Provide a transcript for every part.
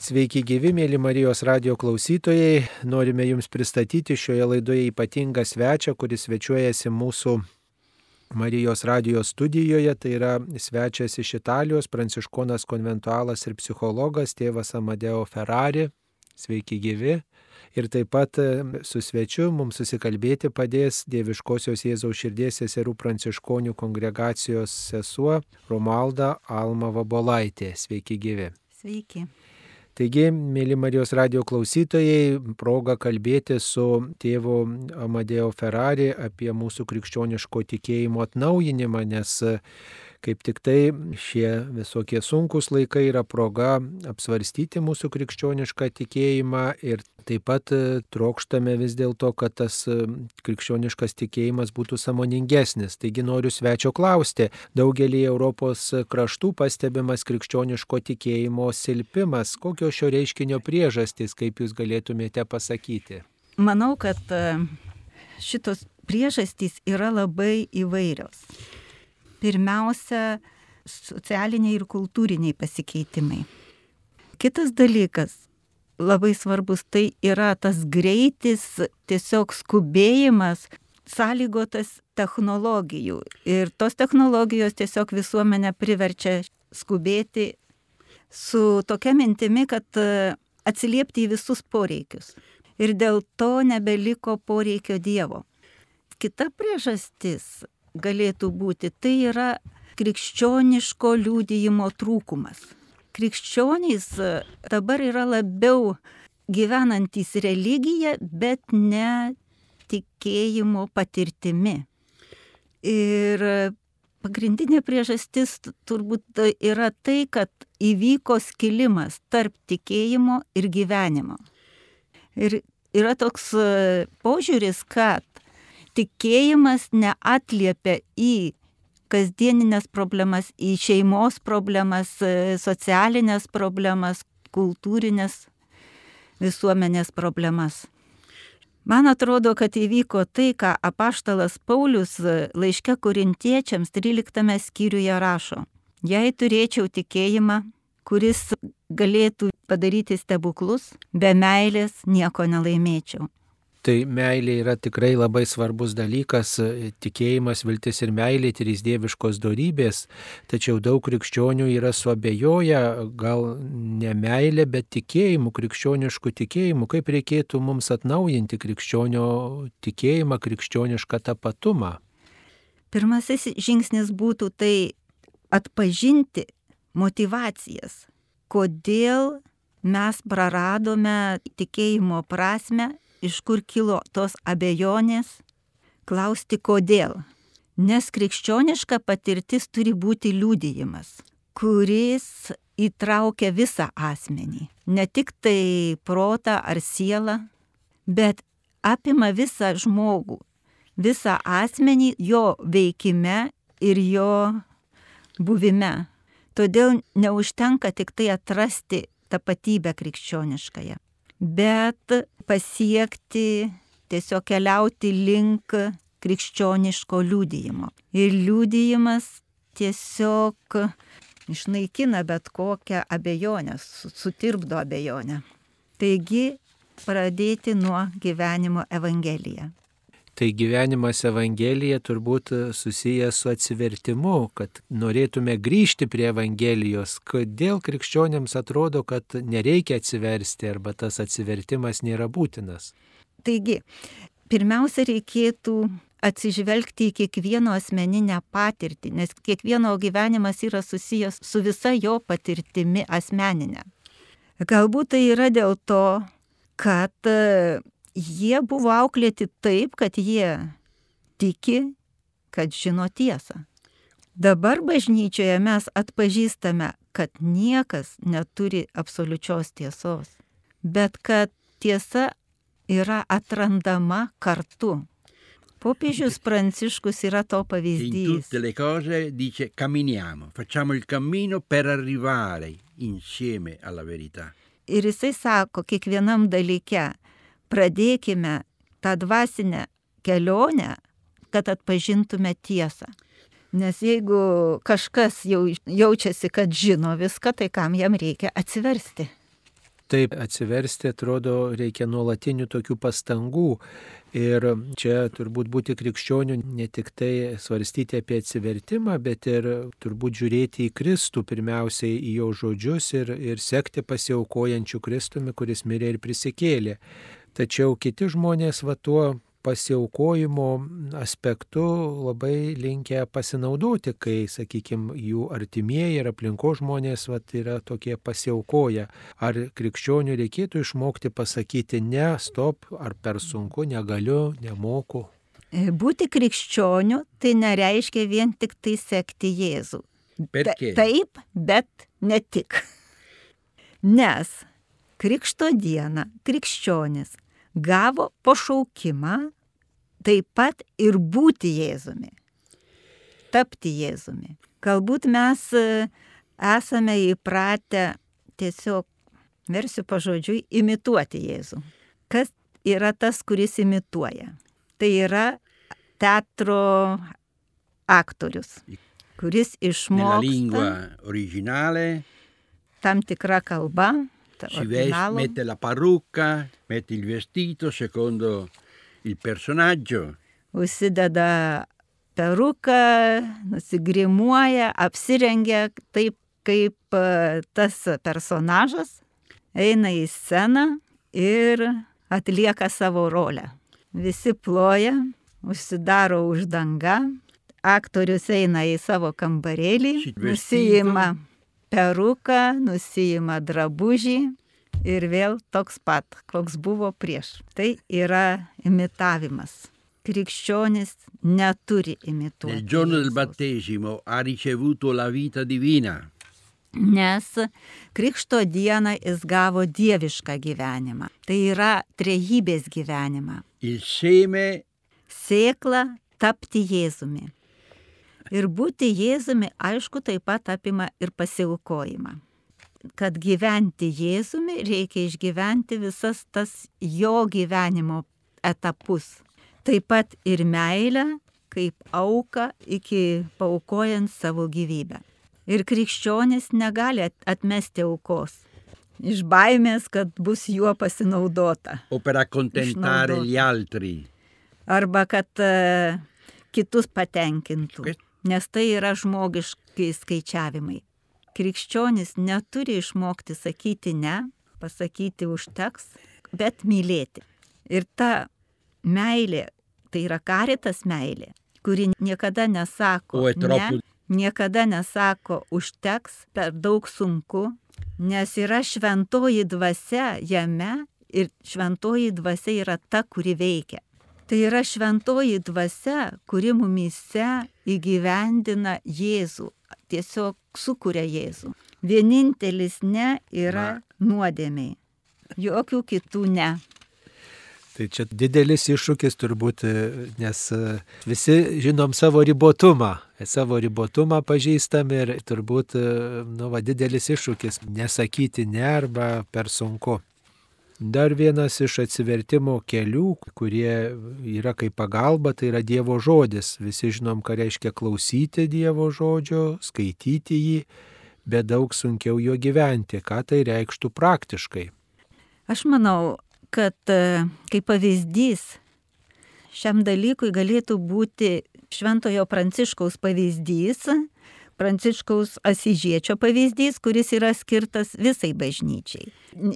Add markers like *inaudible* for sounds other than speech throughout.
Sveiki gyvi, mėly Marijos radio klausytojai. Norime Jums pristatyti šioje laidoje ypatingą svečią, kuris svečiuojasi mūsų Marijos radio studijoje. Tai yra svečias iš Italijos, pranciškonas konventualas ir psichologas, tėvas Amadeo Ferrari. Sveiki gyvi. Ir taip pat su svečiu mums susikalbėti padės Dieviškosios Jėzaus širdies seserų pranciškonių kongregacijos sesuo Romalda Alma Vabolaitė. Sveiki gyvi. Sveiki. Taigi, mėly Marijos radio klausytojai, proga kalbėti su tėvu Amadeo Ferrari apie mūsų krikščioniško tikėjimo atnaujinimą, nes kaip tik tai šie visokie sunkus laikai yra proga apsvarstyti mūsų krikščionišką tikėjimą ir taip pat trokštame vis dėlto, kad tas krikščioniškas tikėjimas būtų samoningesnis. Taigi noriu svečio klausti, daugelį Europos kraštų pastebimas krikščioniško tikėjimo silpimas. Kokios šio reiškinio priežastys, kaip jūs galėtumėte pasakyti? Manau, kad šitos priežastys yra labai įvairios pirmiausia socialiniai ir kultūriniai pasikeitimai. Kitas dalykas, labai svarbus, tai yra tas greitis, tiesiog skubėjimas, sąlygotas technologijų. Ir tos technologijos tiesiog visuomenę priverčia skubėti su tokia mintimi, kad atsiliepti į visus poreikius. Ir dėl to nebeliko poreikio Dievo. Kita priežastis galėtų būti, tai yra krikščioniško liūdėjimo trūkumas. Krikščionys dabar yra labiau gyvenantys religiją, bet ne tikėjimo patirtimi. Ir pagrindinė priežastis turbūt yra tai, kad įvyko skilimas tarp tikėjimo ir gyvenimo. Ir yra toks požiūris, kad tikėjimas neatliepia į kasdieninės problemas, į šeimos problemas, socialinės problemas, kultūrinės visuomenės problemas. Man atrodo, kad įvyko tai, ką apaštalas Paulius laiške korintiečiams 13 skyriuje rašo. Jei turėčiau tikėjimą, kuris galėtų padaryti stebuklus, be meilės nieko nelaimėčiau. Tai meilė yra tikrai labai svarbus dalykas, tikėjimas, viltis ir meilė, trys dieviškos darybės, tačiau daug krikščionių yra suabejoja, gal ne meilė, bet tikėjimu, krikščionišku tikėjimu, kaip reikėtų mums atnaujinti krikščionio tikėjimą, krikščionišką tapatumą. Pirmasis žingsnis būtų tai atpažinti motivacijas, kodėl mes praradome tikėjimo prasme iš kur kilo tos abejonės, klausti kodėl. Nes krikščioniška patirtis turi būti liūdėjimas, kuris įtraukia visą asmenį. Ne tik tai protą ar sielą, bet apima visą žmogų, visą asmenį jo veikime ir jo buvime. Todėl neužtenka tik tai atrasti tapatybę krikščioniškąją bet pasiekti, tiesiog keliauti link krikščioniško liūdėjimo. Ir liūdėjimas tiesiog išnaikina bet kokią abejonę, sutirpdo abejonę. Taigi pradėti nuo gyvenimo Evangeliją. Tai gyvenimas Evangelija turbūt susijęs su atsivertimu, kad norėtume grįžti prie Evangelijos. Kodėl krikščionėms atrodo, kad nereikia atsiversti arba tas atsivertimas nėra būtinas? Taigi, pirmiausia, reikėtų atsižvelgti į kiekvieno asmeninę patirtį, nes kiekvieno gyvenimas yra susijęs su visa jo patirtimi asmeninė. Galbūt tai yra dėl to, kad jie buvo auklėti taip, kad jie tiki, kad žino tiesą. Dabar bažnyčioje mes atpažįstame, kad niekas neturi absoliučios tiesos, bet kad tiesa yra atrandama kartu. Popiežius Pranciškus yra to pavyzdys. In tutte le cose dice camminiamo, facciamo il cammino per arrivare insieme alla verità. Ir jisai sako kiekvienam dalyke, pradėkime tą dvasinę kelionę, kad atpažintume tiesą. Nes jeigu kažkas jau jaučiasi, kad žino viską, tai kam jam reikia atsiversti. Taip, atsiversti atrodo reikia nuolatinių tokių pastangų. Ir čia turbūt būti krikščionių ne tik tai svarstyti apie atsivertimą, bet ir turbūt žiūrėti į Kristų, pirmiausiai į jo žodžius ir, ir sekti pasiaukojančių Kristumi, kuris mirė ir prisikėlė. Tačiau kiti žmonės va tuo pasiaukojimo aspektu labai linkę pasinaudoti, kai, sakykime, jų artimieji ir aplinko žmonės vat, yra tokie pasiaukoję. Ar krikščionių reikėtų išmokti pasakyti ne, stop, ar per sunku, negaliu, nemoku? E, būti krikščioniu tai nereiškia vien tik tai sekti Jėzų. Taip, bet ne tik. Nes Krikšto dieną krikščionis gavo pašaukimą taip pat ir būti Jėzumi, tapti Jėzumi. Galbūt mes e, esame įpratę tiesiog, versiu pažodžiui, imituoti Jėzų. Kas yra tas, kuris imituoja? Tai yra teatro aktorius, kuris išmoksta tam tikrą kalbą. Si veste, mette la parrucca, mette il vestito secondo il personaggio, užsideda peruką, nusigrimuoja, apsirengia taip, kaip tas personažas, eina į sceną ir atlieka savo rolę. Visi ploja, užsidaro uždanga, aktorius eina į savo kambarėlį, nusijima peruką, nusijima drabužį ir vėl toks pat, koks buvo prieš. Tai yra imitavimas. Krikščionis neturi imituoti. nel giorno del battesimo ha ricevuto la vita divina. Nes Krikšto dieną jis gavo dievišką gyvenimą. Tai yra trejybės gyvenimą. Il seme Sėkla tapti Jėzumi. Ir būti Jėzumi, aišku, taip pat apima ir pasiaukojimą. Kad gyventi Jėzumi, reikia išgyventi visas tas jo gyvenimo etapus. Taip pat ir meilę, kaip auka iki paukojant savo gyvybę. Ir krikščionis negali at- atmesti aukos. Iš baimės, kad bus juo pasinaudota. o per Išnaudoto. gli altri. arba kad e, kitus patenkintų, Kaip? Nes tai yra žmogiškai skaičiavimai. Krikščionis neturi išmokti sakyti ne, pasakyti užteks, bet mylėti. Ir ta meilė, tai yra karitas meilė, kuri niekada nesako, O è troppo- ne, niekada nesako užteks, per daug sunku, nes yra šventoji dvasia jame ir šventoji dvasia yra ta, kuri veikia. Tai yra šventoji dvasia, kuri mumise įgyvendina Jėzų, tiesiog sukuria Jėzų. Vienintelis ne yra nuodėmiai. Jokių kitų ne. Tai čia didelis iššūkis turbūt, e, nes e, visi žinom savo ribotumą, savo ribotumą pažįstam ir turbūt, e, nu, va, didelis iššūkis nesakyti ne arba per sunku. Dar vienas iš atsivertimo kelių, kurie yra kaip pagalba, tai yra Dievo žodis. Visi žinom, ką reiškia klausyti Dievo žodžio, skaityti jį, bet daug sunkiau jo gyventi. Ką tai reikštų praktiškai? Aš manau, kad e, kaip pavyzdys šiam dalykui galėtų būti Šventojo Pranciškaus pavyzdys, Pranciškaus Asižiečio pavyzdys, kuris yra skirtas visai bažnyčiai.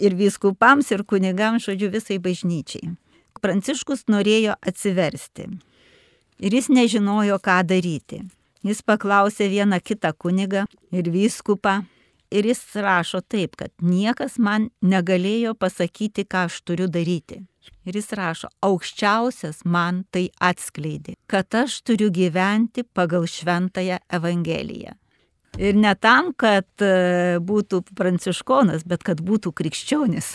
Ir viskupams, ir kunigams, žodžiu, visai bažnyčiai. Pranciškus norėjo atsiversti. Ir jis nežinojo, ką daryti. Jis paklausė vieną kitą kunigą ir vyskupą. Ir jis rašo taip, kad niekas man negalėjo pasakyti, ką aš turiu daryti. Ir jis rašo, aukščiausias man tai atskleidė, kad aš turiu gyventi pagal šventąją Evangeliją. Ir ne tam, kad e, būtų pranciškonas, bet kad būtų krikščionis.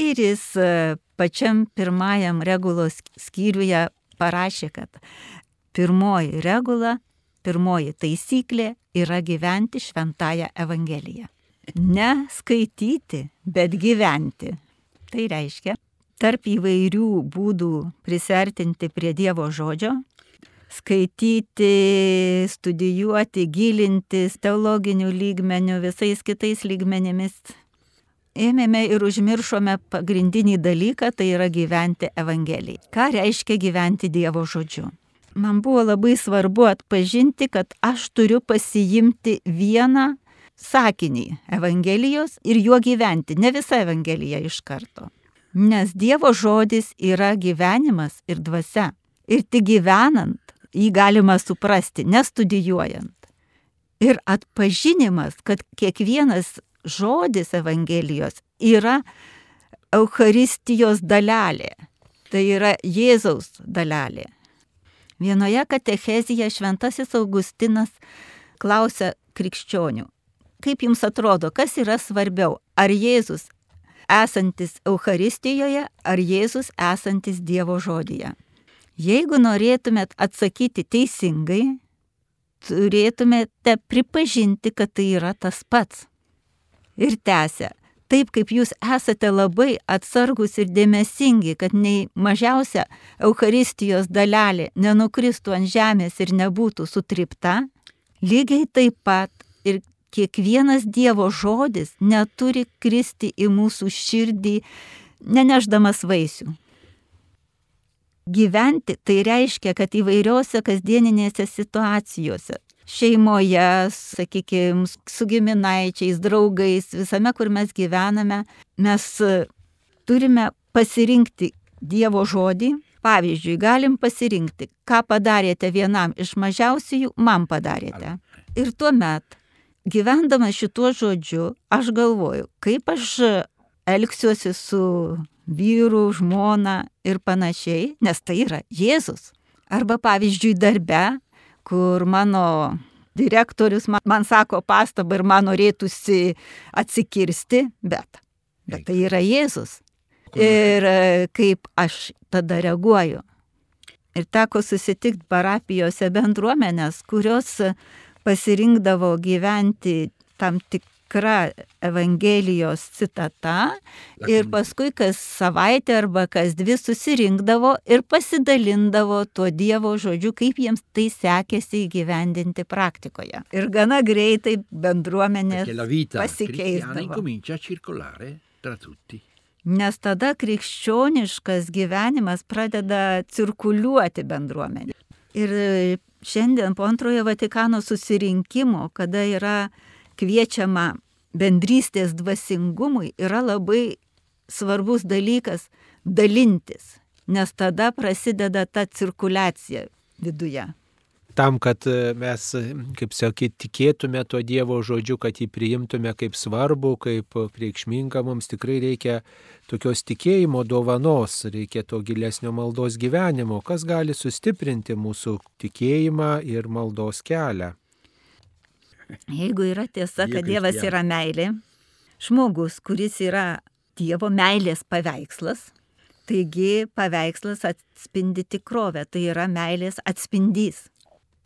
Ir jis e, pačiam pirmajam regulos skyriuje parašė, kad pirmoji regula, pirmoji taisyklė yra gyventi šventąją Evangeliją. Ne skaityti, bet gyventi. Tai reiškia, tarp įvairių būdų prisertinti prie Dievo žodžio, skaityti, studijuoti, gilintis teologinių lygmenių, visais kitais lygmenimis, ėmėme ir užmiršome pagrindinį dalyką, tai yra gyventi Evangeliją. Ką reiškia gyventi Dievo žodžiu? Man buvo labai svarbu atpažinti, kad aš turiu pasiimti vieną sakinį Evangelijos ir juo gyventi, ne visą Evangeliją iš karto. Nes Dievo žodis yra gyvenimas ir dvasia. Ir tik gyvenant jį galima suprasti, nestudijuojant. Ir atpažinimas, kad kiekvienas žodis Evangelijos yra Eucharistijos dalelė. Tai yra Jėzaus dalelė. Vienoje katechezija šventasis Augustinas klausia krikščionių, kaip jums atrodo, kas yra svarbiau, ar Jėzus esantis Eucharistijoje, ar Jėzus esantis Dievo žodyje. Jeigu norėtumėt atsakyti teisingai, turėtumėte pripažinti, kad tai yra tas pats. Ir tęsia, taip kaip jūs esate labai atsargus ir dėmesingi, kad nei mažiausia Eucharistijos dalelė nenukristų ant žemės ir nebūtų sutripta, lygiai taip pat ir kiekvienas Dievo žodis neturi kristi į mūsų širdį, neneždamas vaisių. Gyventi tai reiškia, kad įvairiose kasdieninėse situacijose, šeimoje, sakykime, su giminaičiais, draugais, visame, kur mes gyvename, mes turime pasirinkti Dievo žodį. Pavyzdžiui, galim pasirinkti, ką padarėte vienam iš mažiausiųjų, man padarėte. Ir tuomet, gyvendama šituo žodžiu, aš galvoju, kaip aš elgsiuosi su vyru, žmona ir panašiai, nes tai yra Jėzus. Arba pavyzdžiui darbe, kur mano direktorius man, man sako pastabą ir man norėtųsi atsikirsti, bet, bet tai yra Jėzus. Ir e, kaip aš tada reaguoju. Ir teko susitikti parapijose bendruomenės, kurios pasirinkdavo gyventi tam tik tikra Evangelijos citata ir paskui kas savaitę arba kas dvi susirinkdavo ir pasidalindavo tuo Dievo žodžiu, kaip jiems tai sekėsi įgyvendinti praktikoje. Ir gana greitai bendruomenė pasikeisdavo. Nes tada krikščioniškas gyvenimas pradeda cirkuliuoti bendruomenė. Ir šiandien po antrojo Vatikano susirinkimo, kada yra kviečiama bendrystės dvasingumui, yra labai svarbus dalykas dalintis, nes tada prasideda ta cirkuliacija viduje. Tam, kad e, mes, kaip sakyt, tikėtume tuo Dievo žodžiu, kad jį priimtume kaip svarbu, kaip reikšminga, mums tikrai reikia tokios tikėjimo dovanos, reikia to gilesnio maldos gyvenimo, kas gali sustiprinti mūsų tikėjimą ir maldos kelią. *laughs* Jeigu yra tiesa, kad Dievas yra meilė, žmogus, kuris yra Dievo meilės paveikslas, taigi paveikslas atspindi tikrovę, tai yra meilės atspindys.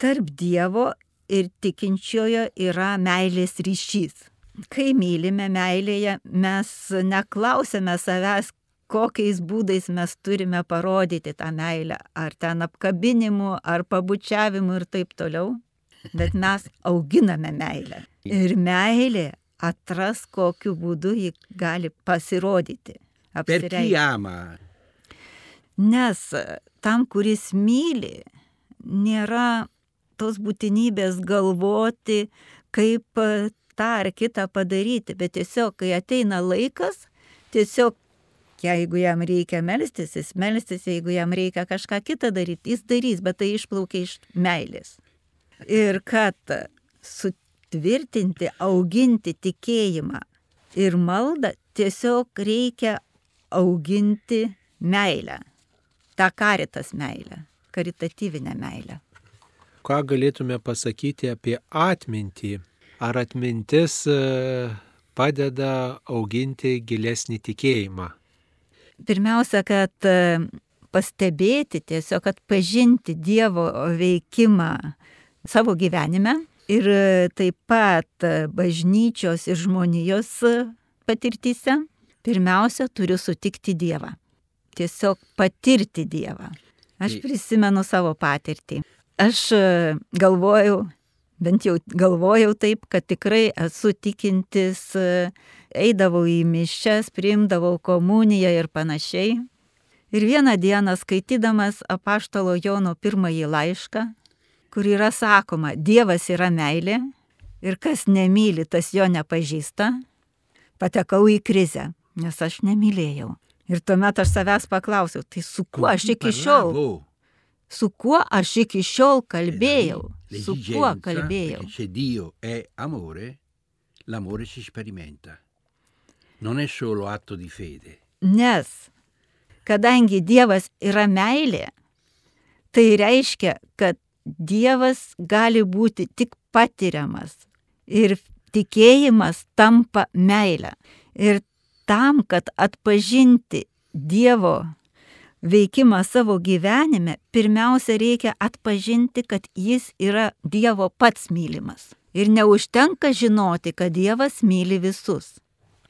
Tarp Dievo ir tikinčiojo yra meilės ryšys. Kai mylime meilėje, mes neklausėme savęs, kokiais būdais mes turime parodyti tą meilę, ar ten apkabinimu, ar pabučiavimu ir taip toliau bet mes auginame meilę. Ir meilė atras, kokiu būdu ji gali pasirodyti. Nes tam, kuris myli, nėra tos būtinybės galvoti, kaip tą ar kitą padaryti, bet tiesiog, kai ateina laikas, tiesiog jeigu jam reikia melstis, jis melstis, jeigu jam reikia kažką kitą daryti, jis darys, bet tai išplaukia iš meilės. Ir kad sutvirtinti, auginti tikėjimą ir maldą, tiesiog reikia auginti meilę. Ta karitas meilę, karitatyvinę meilę. Ką galėtume pasakyti apie atmintį? Ar atmintis e, padeda auginti gilesnį tikėjimą? Pirmiausia, kad e, pastebėti, tiesiog atpažinti Dievo veikimą savo gyvenime ir e, taip pat e, bažnyčios ir žmonijos e, patirtyse, pirmiausia, turiu sutikti Dievą. Tiesiog patirti Dievą. Aš prisimenu savo patirtį. Aš galvojau, bent jau galvojau taip, kad tikrai esu tikintis eidavau į mišes, priimdavau komuniją ir panašiai. Ir vieną dieną skaitydamas apaštalo Jono pirmąjį laišką, kur yra sakoma, Dievas yra meilė ir kas nemyli, tas jo nepažįsta, patekau į krizę, nes aš nemylėjau. Ir tuomet aš savęs paklausiau, tai su kuo aš iki šiol, su kuo aš iki šiol kalbėjau, su kuo kalbėjau. L'amore si sperimenta. Non è solo atto di fede. Nes kadangi Dievas yra meilė, tai reiškia, kad Dievas gali būti tik patiriamas ir tikėjimas tampa meilė. Ir tam, kad atpažinti Dievo veikimą savo gyvenime, pirmiausia reikia atpažinti, kad jis yra Dievo pats mylimas. Ir neužtenka žinoti, kad Dievas myli visus.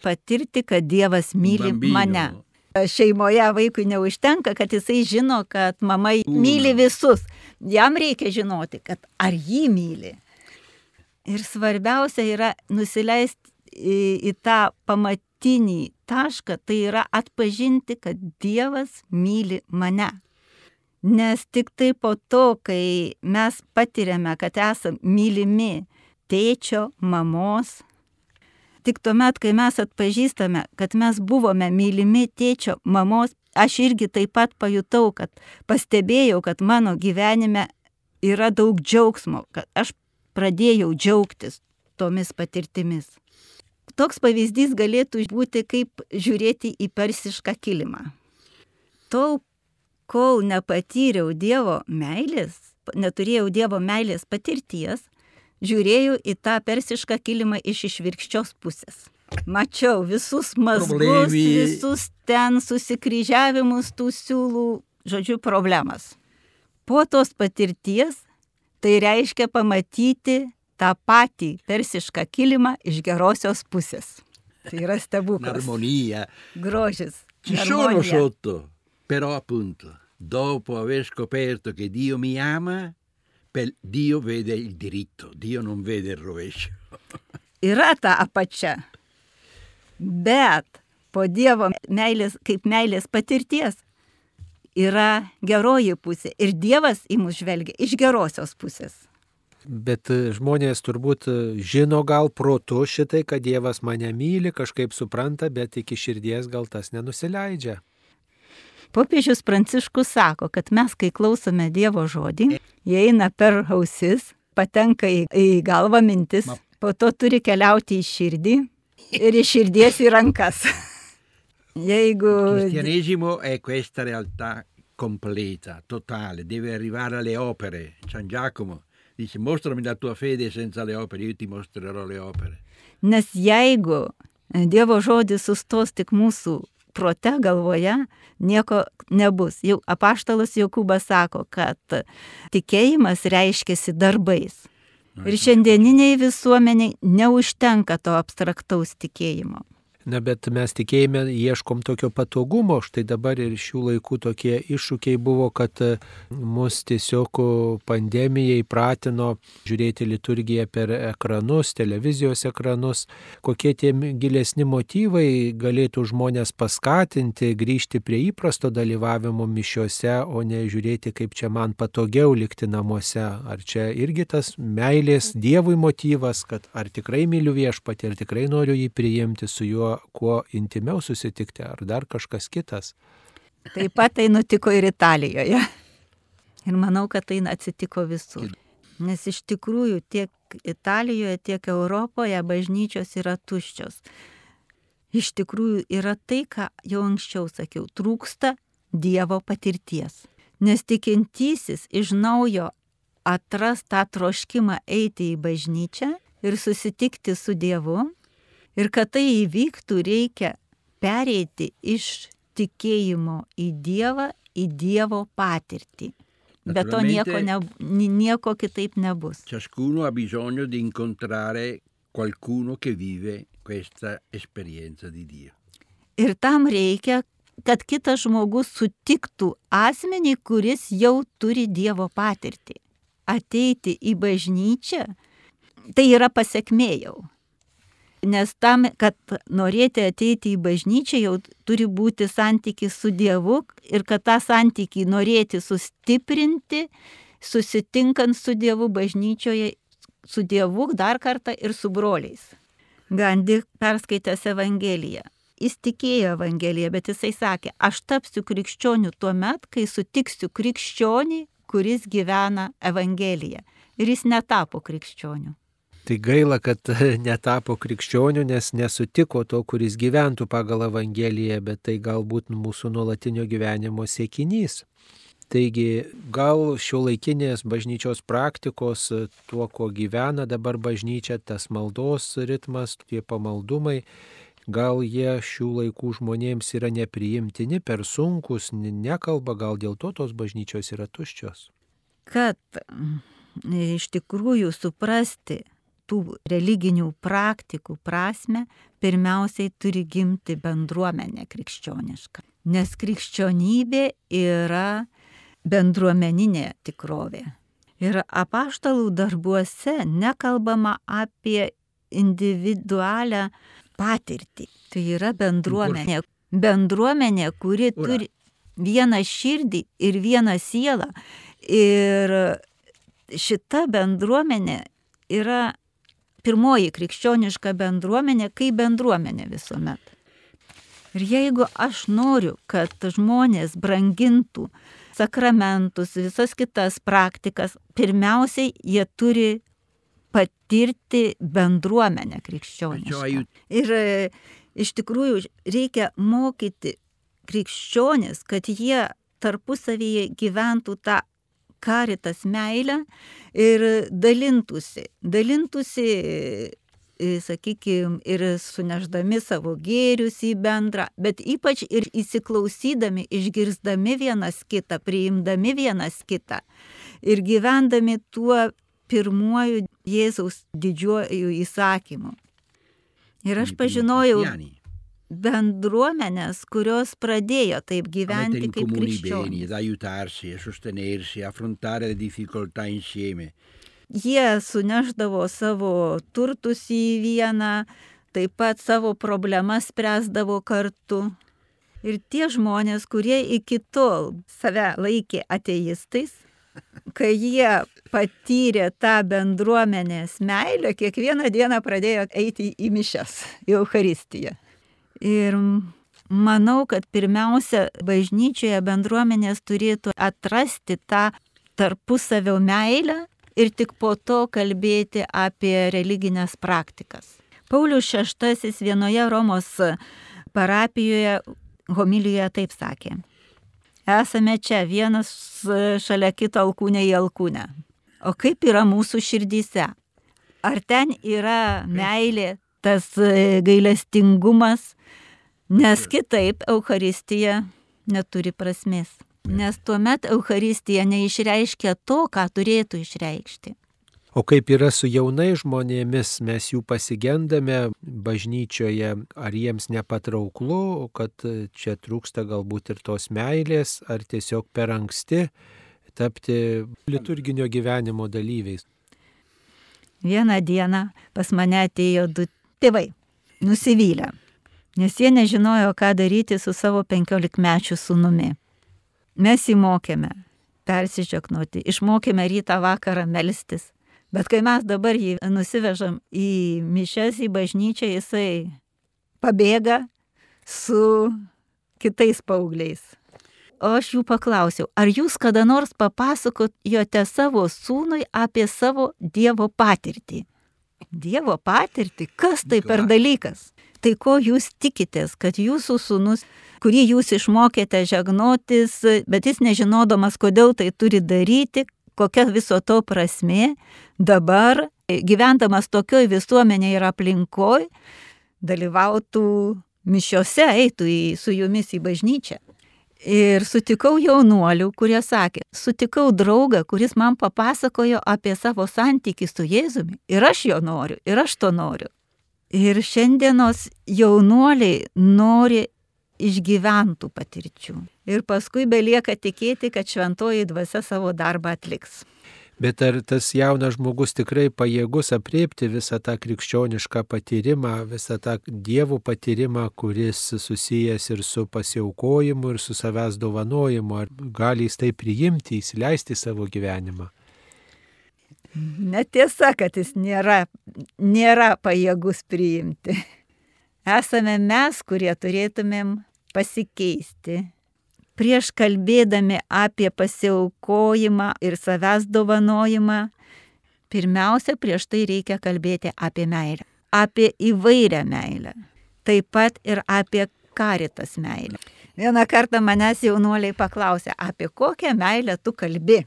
Patirti, kad Dievas myli Bambino. mane. Šeimoje vaikui neužtenka, kad jisai žino, kad mama myli visus. Jam reikia žinoti, kad ar jį myli. Ir svarbiausia yra nusileisti į, į tą pamatinį tašką, tai yra atpažinti, kad Dievas myli mane. Nes tik tai po to, kai mes patiriame, kad esame mylimi tėčio, mamos, tik tuomet, kai mes atpažįstame, kad mes buvome mylimi tėčio, mamos, aš irgi taip pat pajutau, kad pastebėjau, kad mano gyvenime yra daug džiaugsmo, kad aš pradėjau džiaugtis tomis patirtimis. Toks pavyzdys galėtų būti kaip žiūrėti į persišką kilimą. Tol, kol nepatyriau Dievo meilės, neturėjau Dievo meilės patirties, žiūrėjau į tą persišką kilimą iš išvirkščios pusės. Mačiau visus mazgus, visus ten susikryžiavimus tų siūlų, žodžiu, problemas. Po tos patirties tai reiškia pamatyti tą patį persišką kilimą iš gerosios pusės. Tai yra stebuklas. Un'armonia. Grožis. Ci sono harmonija. sotto, però appunto, dopo aver scoperto che Dio mi ama, Dio vede il diritto, Dio non vede il rovescio. Yra ta apačia. Bet po Dievo meilės, kaip meilės patirties yra geroji pusė. Ir Dievas į mus žvelgia iš gerosios pusės. Bet e, žmonės turbūt e, žino gal protu šitai, kad Dievas mane myli, kažkaip supranta, bet iki širdies gal tas nenusileidžia. Popiežius Pranciškus sako, kad mes, kai klausome Dievo žodį, jie eina per ausis, patenka į, į galvą mintis, po to turi keliauti į širdį ir iš širdies į rankas. *laughs* Jeigu cristianesimo è questa realtà completa, totale, deve arrivare alle opere. San Giacomo dice mostrami la tua fede senza le opere, io ti mostrerò le opere. Nes jeigu Dievo žodis sustos tik mūsų prote galvoje, nieko nebus. Jau apaštalas Jokūbas sako, kad tikėjimas reiškiasi darbais. Ir šiandieniniai visuomeniai neužtenka to abstraktaus tikėjimo. Na, bet mes tikėjime ieškom tokio patogumo, štai dabar ir šių laikų tokie iššūkiai buvo, kad e, mus tiesiog pandemija įpratino žiūrėti liturgiją per ekranus, televizijos ekranus, kokie tie gilesni motyvai galėtų žmonės paskatinti grįžti prie įprasto dalyvavimo mišiuose, o ne žiūrėti, kaip čia man patogiau likti namuose. Ar čia irgi tas meilės Dievui motyvas, kad ar tikrai myliu viešpatį, ar tikrai noriu jį priimti su juo kuo intimiau susitikti, ar dar kažkas kitas. Taip pat tai nutiko ir Italijoje. Ir manau, kad tai atsitiko visur. Nes iš tikrųjų tiek Italijoje, tiek Europoje bažnyčios yra tuščios. Iš tikrųjų yra tai, ką jau anksčiau sakiau, trūksta Dievo patirties. Nes tikintysis iš naujo atras tą troškimą eiti į bažnyčią ir susitikti su Dievu. Ir kad tai įvyktų, reikia pereiti iš tikėjimo į Dievą į Dievo patirtį. Bet to nieko, ne, ni- nieko kitaip nebus. Ciascuno ha bisogno di incontrare qualcuno che vive questa esperienza di Dio. Ir tam reikia, kad kitas žmogus sutiktų asmenį, kuris jau turi Dievo patirtį. Ateiti į bažnyčią, tai yra pasiekmė jau. Nes tam, kad norėti ateiti į bažnyčią, jau turi būti santykis su Dievu ir kad tą santykį norėti sustiprinti, susitinkant su Dievu bažnyčioje, su Dievu dar kartą ir su broliais. Gandhi perskaitęs Evangeliją. Jis tikėjo Evangeliją, bet jisai sakė, aš tapsiu krikščioniu tuo met, kai sutiksiu krikščionį, kuris gyvena Evangeliją. Ir jis netapo krikščioniu. Tai gaila, kad *laughs* netapo krikščioniu, nes nesutiko to, kuris gyventų pagal Evangeliją, bet tai galbūt mūsų nuolatinio gyvenimo siekinys. Taigi gal šio laikinės bažnyčios praktikos, tuo, kuo gyvena dabar bažnyčia, tas maldos ritmas, tie pamaldumai, gal jie šių laikų žmonėms yra nepriimtini, per sunkus, nekalba, gal dėl to tos bažnyčios yra tuščios. Kad iš tikrųjų suprasti tų religinių praktikų prasme, pirmiausiai turi gimti bendruomenė krikščioniška. Nes krikščionybė yra bendruomeninė tikrovė. Ir apaštalų darbuose nekalbama apie individualią patirtį. Tai yra bendruomenė. Bendruomenė, kuri Ura. turi vieną širdį ir vieną sielą. Ir šita bendruomenė yra pirmoji krikščioniška bendruomenė, kaip bendruomenė visuomet. Ir jeigu aš noriu, kad žmonės brangintų sakramentus, visas kitas praktikas, pirmiausiai jie turi patirti bendruomenę krikščionišką. Ir e, iš tikrųjų reikia mokyti krikščionis, kad jie tarpusavyje gyventų tą karitas meilę ir dalintųsi. Dalintųsi, sakykime, ir suneždami savo gėrius į bendrą, bet ypač ir įsiklausydami, išgirsdami vienas kitą, priimdami vienas kitą ir gyvendami tuo pirmuoju Jėzaus didžiuoju įsakymu. Ir aš pažinojau bendruomenės, kurios pradėjo taip gyventi kaip krikščionys. Jie suneždavo savo turtus į vieną, taip pat savo problemas spręsdavo kartu. Ir tie žmonės, kurie iki tol save laikė ateistais, *laughs* kai jie patyrė tą bendruomenės meilę, kiekvieną dieną pradėjo eiti į mišes, į Eucharistiją. Ir manau, kad pirmiausia, bažnyčioje bendruomenės turėtų atrasti tą tarpusavio meilę ir tik po to kalbėti apie religinės praktikas. Paulius VI vienoje Romos parapijoje homilijoje taip sakė. Esame čia vienas šalia kito alkūnė į alkūnę. O kaip yra mūsų širdyse? Ar ten yra meilė, tas e, gailestingumas? Nes kitaip Euharistija neturi prasmės. Nes tuomet Euharistija neišreiškia to, ką turėtų išreikšti. O kaip yra su jaunai žmonėmis, mes jų pasigendame bažnyčioje, ar jiems nepatrauklu, kad čia trūksta galbūt ir tos meilės, ar tiesiog per anksti tapti liturginio gyvenimo dalyviais. Vieną dieną pas mane atėjo du tėvai, nusivylę, nes jie nežinojo, ką daryti su savo penkiolikmečiu sunumi. Mes jį mokėme persižegnoti, išmokėme rytą vakarą melstis. Bet kai mes dabar jį nusivežam į mišes, į bažnyčią, jisai pabėga su kitais paaugliais. O aš jų paklausiau, ar jūs kada nors papasakojote savo sūnui apie savo Dievo patirtį? Dievo patirtį? Kas tai per dalykas? Tai ko jūs tikitės, kad jūsų sūnus, kurį jūs išmokėte žegnotis, bet jis nežinodamas, kodėl tai turi daryti, kokia viso to prasme, dabar gyvendamas tokioj visuomenėje ir aplinkoj, dalyvautų mišiose, eitų į, su jumis į bažnyčią. Ir sutikau jaunuolių, kurie sakė, sutikau draugą, kuris man papasakojo apie savo santykį su Jėzumi. Ir aš jo noriu, ir aš to noriu. Ir šiandienos jaunuoliai nori išgyventų patirčių. Ir paskui belieka tikėti, kad šventoji dvasia savo darbą atliks. Bet ar tas jaunas žmogus tikrai pajėgus apriepti visą tą krikščionišką patyrimą, visą tą dievų patyrimą, kuris susijęs ir su pasiaukojimu, ir su savęs dovanojimu, ar gali jis tai priimti, įsileisti savo gyvenimą? Netiesa, kad jis nėra, nėra pajėgus priimti. Esame mes, kurie turėtumėm pasikeisti. Prieš kalbėdami apie pasiaukojimą ir savęs dovanojimą, pirmiausia, prieš tai reikia kalbėti apie meilę. Apie įvairią meilę. Taip pat ir apie karitas meilę. Vieną kartą manęs jaunuoliai paklausė, apie kokią meilę tu kalbi.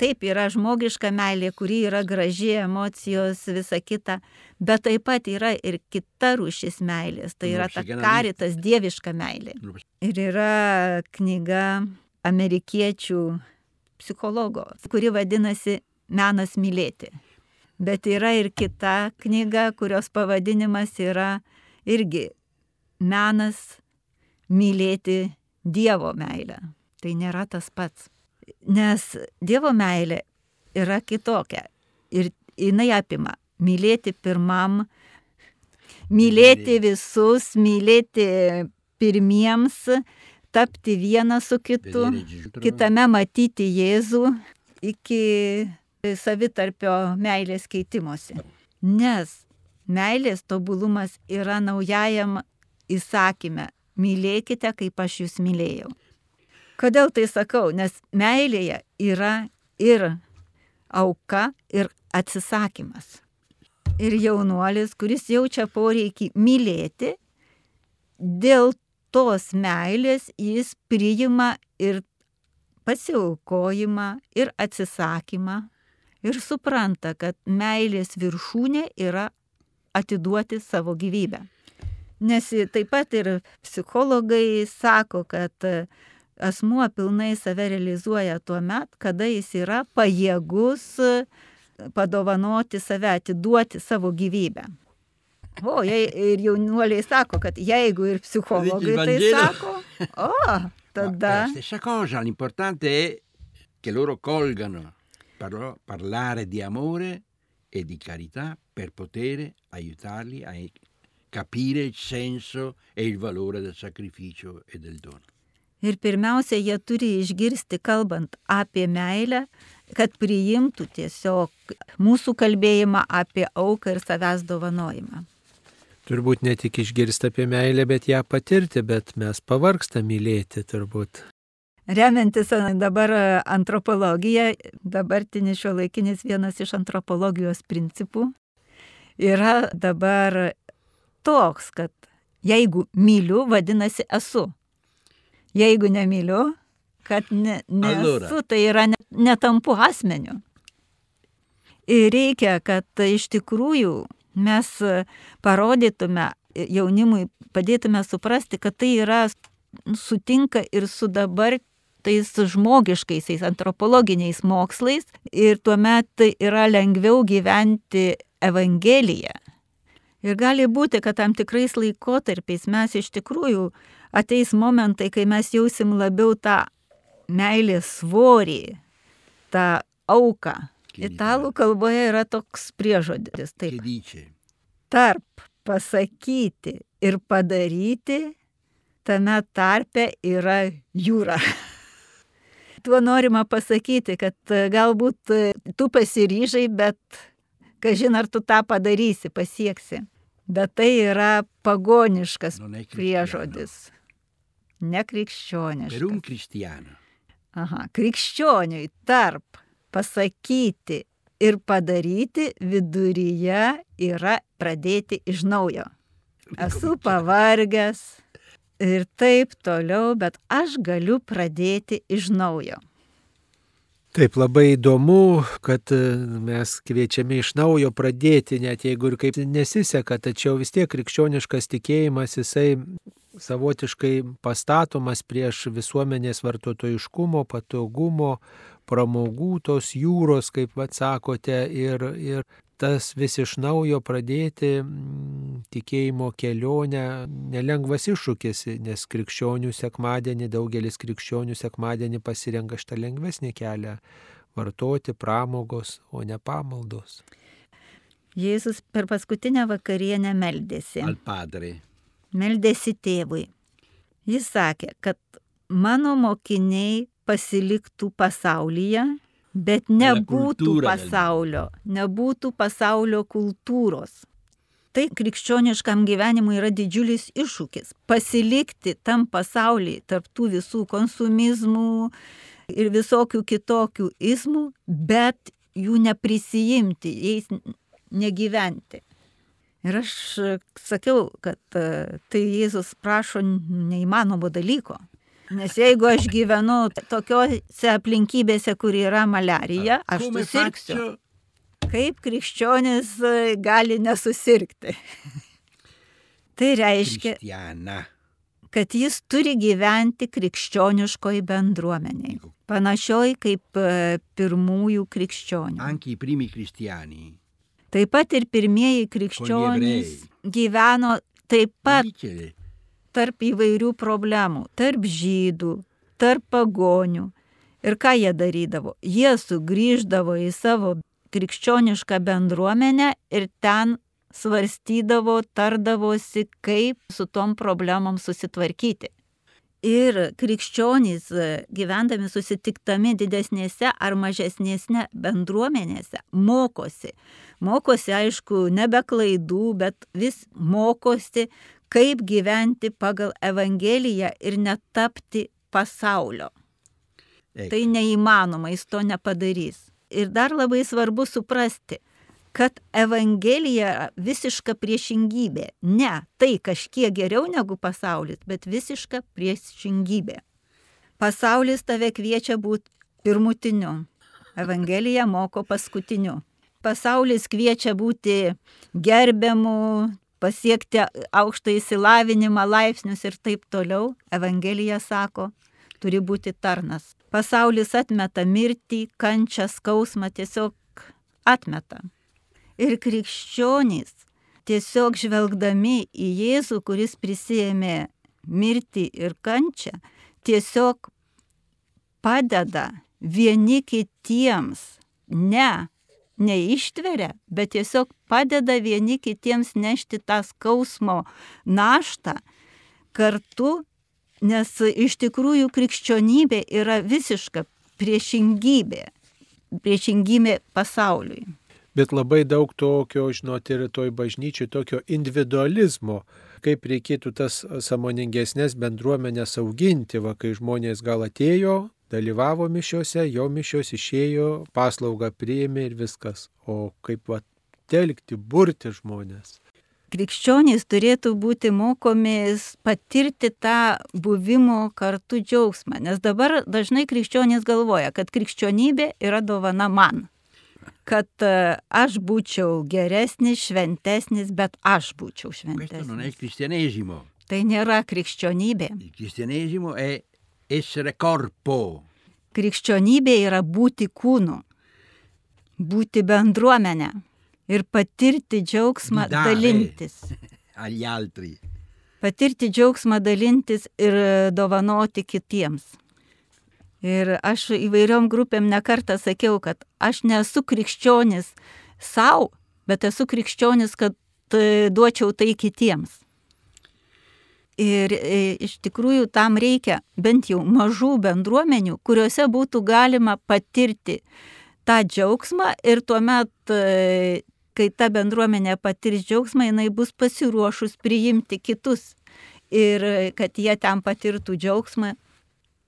Taip yra žmogiška meilė, kuri yra graži, emocijos, visa kita, bet taip pat yra ir kita rūšis meilės, tai yra ta karitas dieviška meilė. Ir yra knyga amerikiečių psichologo, kuri vadinasi Menas mylėti. Bet yra ir kita knyga, kurios pavadinimas yra irgi Menas mylėti Dievo meilę. Tai nėra tas pats. Nes Dievo meilė yra kitokia. Ir jinai apima mylėti pirmam, mylėti visus, mylėti pirmiems, tapti vienas su kitu, kitame matyti Jėzų iki savitarpio meilės keitimosi. Nes meilės tobulumas yra naujajam įsakyme - mylėkite, kaip aš jūs mylėjau. Kodėl tai sakau? Nes meilėje yra ir auka, ir atsisakymas. Ir jaunuolis, kuris jaučia poreikį mylėti, dėl tos meilės jis priima ir pasiaukojimą, ir atsisakymą, ir supranta, kad meilės viršūnė yra atiduoti savo gyvybę. Nes taip pat ir psichologai sako, kad asmuo pilnai save realizuoja tuo met, kada jis yra pajėgus padovanoti save, atiduoti savo gyvybę. O, jei, ir jaunuoliai sako, kad jeigu ir psichologai tai sako, o, *laughs* tada... Ma stessa cosa, l'importante è che loro colgano parlo, parlare di amore e di carità per poter aiutarli a capire il senso e il valore del sacrificio e del dono. Ir pirmiausia, jie turi išgirsti, kalbant apie meilę, kad priimtų tiesiog mūsų kalbėjimą apie auką ir savęs dovanojimą. Turbūt ne tik išgirsti apie meilę, bet ją patirti, bet mes pavargsta mylėti turbūt. Remiantis dabar antropologija, dabartinis šio laikinis vienas iš antropologijos principų yra dabar toks, kad jeigu myliu, vadinasi esu. Jeigu nemyliu, kad ne, nesu, tai yra netampu asmeniu. Ir reikia, kad iš tikrųjų mes parodytume jaunimui, padėtume suprasti, kad tai yra sutinka ir su dabar tais žmogiškaisiais antropologiniais mokslais ir tuomet tai yra lengviau gyventi Evangeliją. Ir gali būti, kad tam tikrais laikotarpiais mes iš tikrųjų ateis momentai, kai mes jausim labiau tą meilės svorį, tą auką. Italų kalboje yra toks priežodis. Taip. Tarp pasakyti ir padaryti, tame tarpe yra jūra. *laughs* Tuo norima pasakyti, kad galbūt tu pasiryžai, bet kažin ar tu tą padarysi, pasieksi. Bet tai yra pagoniškas priežodis nekrikščioniškas. Per un cristiano. Aha, krikščioniui tarp pasakyti ir padaryti viduryje yra pradėti iš naujo. Esu pavargęs ir taip toliau, bet aš galiu pradėti iš naujo. Taip labai įdomu, kad mes kviečiami iš naujo pradėti, net jeigu ir kaip nesiseka, tačiau vis tiek krikščioniškas tikėjimas jisai savotiškai pastatomas prieš visuomenės vartotojiškumo, patogumo, pramogų, tos jūros, kaip vad sakote, ir, ir tas vis iš naujo pradėti mm, tikėjimo kelionę nelengvas iššūkis, nes krikščionių sekmadienį, daugelis krikščionių sekmadienį pasirenka šitą lengvesnį kelią vartoti pramogos, o ne pamaldos. Jėzus per paskutinę vakarienę meldėsi. al Padre. Meldėsi tėvui. Jis sakė, kad mano mokiniai pasiliktų pasaulyje, bet nebūtų pasaulio, nebūtų pasaulio kultūros. Tai krikščioniškam gyvenimui yra didžiulis iššūkis - pasilikti tam pasaulyje tarp tų visų konsumizmų ir visokių kitokių izmų, bet jų neprisijimti, jais negyventi. Ir aš sakiau, kad e, tai Jėzus prašo neįmanomo dalyko. Nes jeigu aš gyvenu tokiose aplinkybėse, kur yra malarija, aš susirgsiu. Kaip krikščionis e, gali nesusirgti? *laughs* tai reiškia, Cristiana. kad jis turi gyventi krikščioniškoj bendruomeniai. Panašioj kaip e, pirmųjų krikščionių. Anche i primi cristiani. Taip pat ir pirmieji krikščionys gyveno taip pat tarp įvairių problemų, tarp žydų, tarp pagonių. Ir ką jie darydavo? Jie sugrįždavo į savo krikščionišką bendruomenę ir ten svarstydavo, tardavosi, kaip su tom problemom susitvarkyti. Ir krikščionys, e, gyvendami susitiktami didesnėse ar mažesnėse bendruomenėse, mokosi. Mokosi, aišku, nebe klaidų, bet vis mokosi, kaip gyventi pagal Evangeliją ir netapti pasaulio. ecco, Tai neįmanoma, jis to nepadarys. Ir dar labai svarbu suprasti, kad Evangelija visiška priešingybė. Ne tai kažkiek geriau negu pasaulis, bet visiška priešingybė. Pasaulis tave kviečia būti pirmutiniu. Evangelija moko paskutiniu. Pasaulis kviečia būti gerbiamu, pasiekti aukštą įsilavinimą, laipsnius ir taip toliau. Evangelija sako, turi būti tarnas. Pasaulis atmeta mirtį, kančią, skausmą, tiesiog atmeta. Ir krikščionys tiesiog žvelgdami į Jėzų, kuris prisėmė mirtį ir kančią, tiesiog padeda vieni kitiems, ne, neištveria, bet tiesiog padeda vieni kitiems nešti tą skausmo naštą kartu, nes iš tikrųjų krikščionybė yra visiška priešingybė, priešingybė pasauliui. Bet labai daug tokio, žinot, ir toj bažnyčiai, tokio individualizmo, kaip reikėtų tas samoningesnės bendruomenės auginti, va, kai žmonės gal atėjo, dalyvavo mišiuose, jo mišios išėjo, paslaugą priėmė ir viskas. O kaip va, telkti, burti žmonės. Krikščionys turėtų būti mokomi patirti tą buvimo kartu džiaugsmą, nes dabar dažnai krikščionys galvoja, kad krikščionybė yra dovana man. Kad e, aš būčiau geresnis, šventesnis, bet aš būčiau šventesnis. Tai nėra krikščionybė. Cristianesimo è essere corpo. Krikščionybė yra būti kūnu, būti bendruomenė ir patirti džiaugsmą Didare. dalintis. *laughs* agli altri. Patirti džiaugsmą dalintis ir dovanoti kitiems. Ir aš įvairiom grupėm nekartą sakiau, kad aš nesu krikščionis savo, bet esu krikščionis, kad duočiau tai kitiems. Ir e, iš tikrųjų tam reikia bent jau mažų bendruomenių, kuriuose būtų galima patirti tą džiaugsmą ir tuomet, e, kai ta bendruomenė patirs džiaugsmą, jinai bus pasiruošus priimti kitus ir e, kad jie ten patirtų džiaugsmą.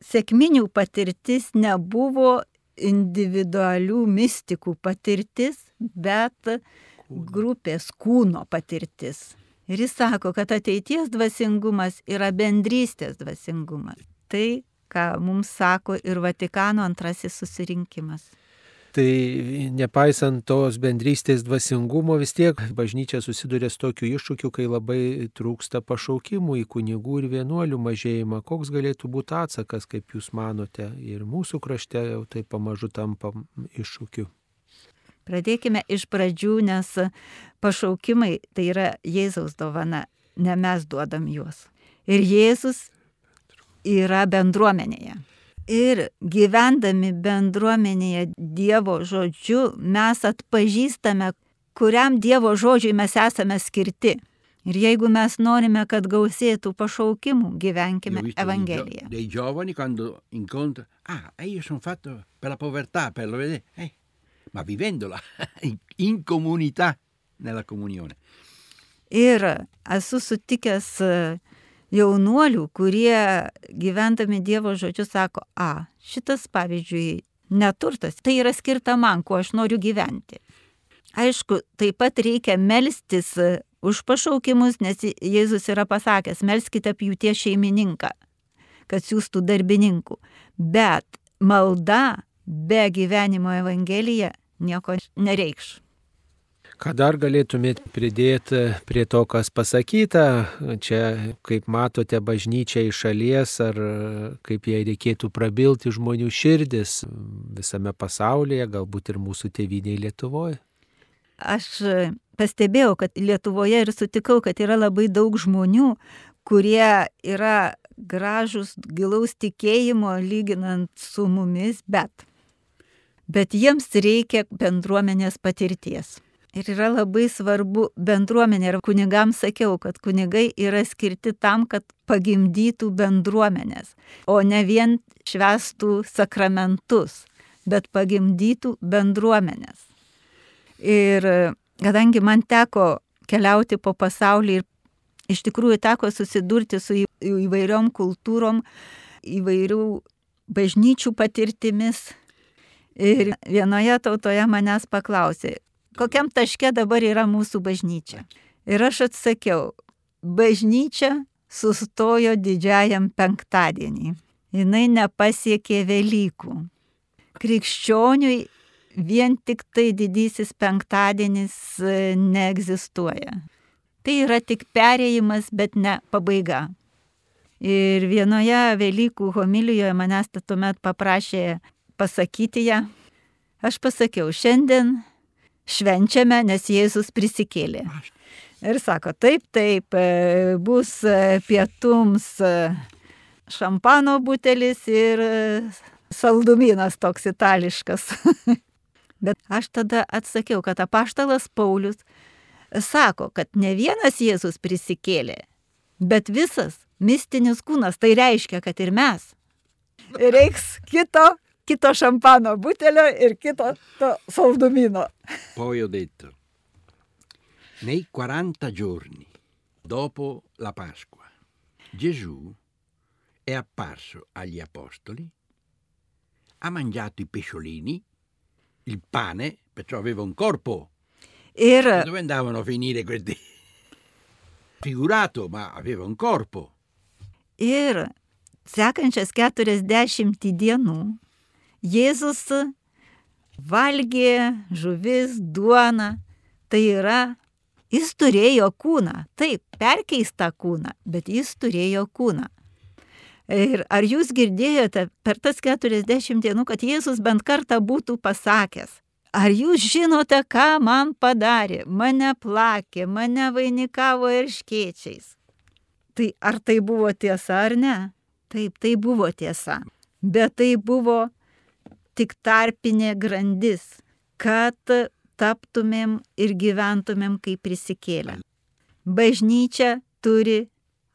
Sėkminių patirtis nebuvo individualių mystikų patirtis, bet grupės kūno patirtis. Ir jis sako, kad ateities dvasingumas yra bendrystės dvasingumas. Tai, ką mums sako ir Vatikano antrasis susirinkimas. Tai nepaisant tos bendrystės dvasingumo, vis tiek bažnyčia susiduria su tokiu iššūkiu, kai labai trūksta pašaukimų į kunigų ir vienuolių mažėjimą. Koks galėtų būti atsakas, kaip Jūs manote, ir mūsų krašte jau tai pamažu tampa iššūkiu. Pradėkime iš pradžių, nes pašaukimai tai yra Jėzaus dovana, ne mes duodam juos. Ir Jėzus yra bendruomenėje. Ir gyvendami bendruomenėje Dievo žodžiu mes atpažįstame, kuriam Dievo žodžiui mes esame skirti. Ir jeigu mes norime, kad gausėtų pašaukimų, gyvenkime Evangeliją. dei giovani quando incontro, ah, io sono fatto per la povertà, per lo vedere, eh, ma vivendola *laughs* in, comunità, nella comunione. Ir esu sutikęs e, jaunuolių, kurie gyvendami Dievo žodžiu sako, a, šitas pavyzdžiui neturtas, tai yra skirta man, kuo aš noriu gyventi. Aišku, taip pat reikia melstis e, už pašaukimus, nes Jėzus yra pasakęs, melskite pjūties šeimininką, kad siūstų darbininkų. Bet malda be gyvenimo Evangelija nieko nereikš. Ką dar galėtumėt pridėti prie to, kas pasakyta? Čia, kaip matote, bažnyčia iš šalies, ar kaip jai reikėtų prabilti žmonių širdis visame pasaulyje, galbūt ir mūsų tėvynėje Lietuvoje. Aš pastebėjau, kad Lietuvoje ir sutikau, kad yra labai daug žmonių, kurie yra gražus, gilaus tikėjimo lyginant su mumis, bet. Bet jiems reikia bendruomenės patirties. Ir yra labai svarbu bendruomenė. Ir kunigams sakiau, kad kunigai yra skirti tam, kad pagimdytų bendruomenės, o ne vien švestų sakramentus, bet pagimdytų bendruomenės. Ir kadangi man teko keliauti po pasaulį ir iš tikrųjų teko susidurti su įvairiom kultūrom, įvairių bažnyčių patirtimis. Ir vienoje tautoje manęs paklausė, kokiam taške dabar yra mūsų bažnyčia. Ir aš atsakiau, bažnyčia sustojo didžiajam penktadienį. Jis nepasiekė Velykų. Krikščioniui vien tik tai didysis penktadienis e, neegzistuoja. Tai yra tik perėjimas, bet ne pabaiga. Ir vienoje Velykų homilijoje manęs tuomet paprašė pasakyti ją. Aš pasakiau, šiandien švenčiame, nes Jėzus prisikėlė. Ir sako, taip, taip, e, bus e, pietums e, šampano butelis ir saldumynas toks itališkas. *laughs* Bet aš tada atsakiau, kad apaštalas Paulius sako, kad ne vienas Jėzus prisikėlė, bet visas mistinis kūnas, tai reiškia, kad ir mes. Reiks kito, kito šampano butelio ir kito to saldumino. Poi ho detto, nei 40 giorni dopo la Pasqua, Gesù è apparso agli apostoli, ha mangiato i pesciolini, il pane, perciò aveva un corpo. Ir Dove andavano a finire questi? Figurato, ma aveva un corpo. Ir sekančias 40 dienų Jėzus valgė žuvis, duoną. Tai yra, jis turėjo kūną. Taip, perkeistą kūną, bet jis turėjo kūną. Ir ar jūs girdėjote per tas 40 dienų, kad Jėzus bent kartą būtų pasakęs, ar jūs žinote, ką man padarė, mane plakė, mane vainikavo ir škiečiais. Tai ar tai buvo tiesa ar ne? Taip, tai buvo tiesa. Bet tai buvo tik tarpinė grandis, kad taptumėm ir gyventumėm kaip prisikėlę. Bažnyčia turi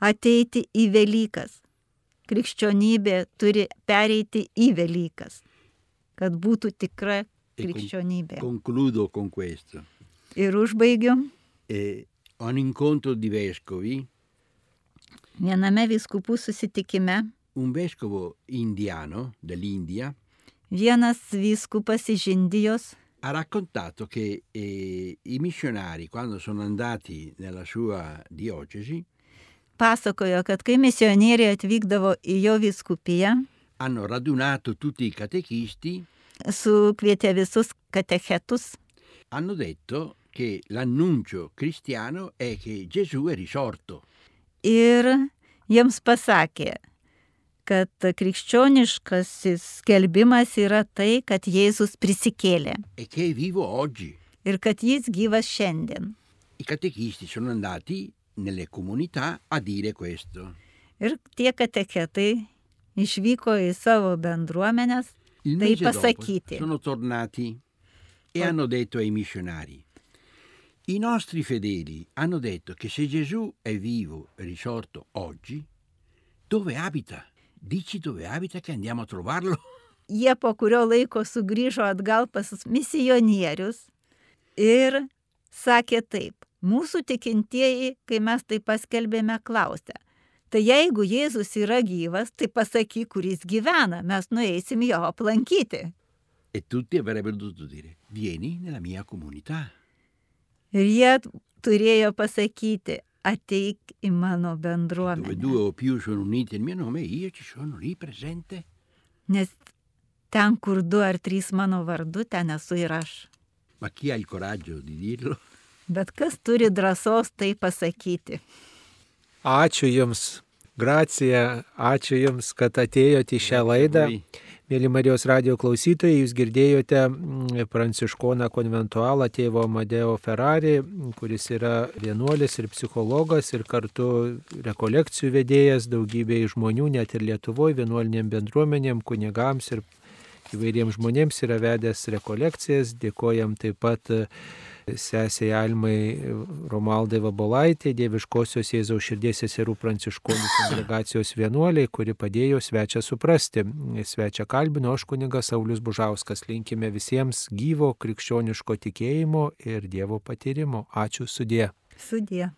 ateiti į Velykas. Krikščionybė turi pereiti į Velykas, kad būtų tikra E krikščionybė. concludo con questo. Ir užbaigiu. A un incontro di vescovi, Viename viskupų susitikime un vescovo indiano dell'India vienas vyskupas iš Indijos. Ha raccontato che eh, i missionari, quando sono andati nella sua diocesi, pasakojo, kad kai misionieriai atvykdavo į jo viskupiją, hanno radunato tutti i catechisti, sukvietė visus katechetus. Hanno detto che l'annuncio cristiano è che Gesù è risorto. ir jiems pasakė, kad krikščioniškasis skelbimas yra tai, kad Jėzus prisikėlė e ir kad jis gyvas šiandien. I catechisti sono andati nelle comunità a dire questo. Ir tie katechetai išvyko į savo bendruomenės tai pasakyti. sono tornati e hanno detto ai missionari, i nostri fedeli hanno detto che se Gesù è vivo e risorto oggi, dove abita? Dici dove abita che andiamo a trovarlo? *laughs* Jie po kurio laiko sugrįžo atgal pas misionierius ir sakė taip, mūsų tikintieji, kai mes tai paskelbėme, klausė. Tai jeigu Jėzus yra gyvas, tai pasakyk, kur jis gyvena, mes nueisim jo aplankyti. E tutti avrebbero dovuto dire, vieni nella mia comunità. Ir jie turėjo pasakyti, ateik į mano Dove bendruomenę. due o più sono uniti nel mio nome, io ci sono lì presente. Nes ten, kur du ar trys mano vardu, ten esu ir aš. Ma chi ha il coraggio di dirlo? Bet kas turi drąsos tai pasakyti? Ačiū Jums, Gracija, ačiū Jums, kad atėjote į šią laidą. Voi. Mėly Marijos radio klausytojai, jūs girdėjote mm, pranciškoną konventualą tėvo Amadeo Ferrari, kuris yra vienuolis ir psichologas ir kartu rekolekcijų vedėjas daugybei žmonių, net ir Lietuvoje, vienuolinėm bendruomenėm, kunigams ir įvairiems žmonėms yra vedęs rekolekcijas. Dėkojam taip pat sesiai Almai Romaldai Vabolaitė, Dieviškosios Jėzaus širdies seserų pranciškonų kongregacijos vienuoliai, kuri padėjo svečią suprasti. Svečią kalbino aš kunigas Saulis Bužauskas. Linkime visiems gyvo krikščioniško tikėjimo ir Dievo patyrimo. Ačiū sudė. Sudė.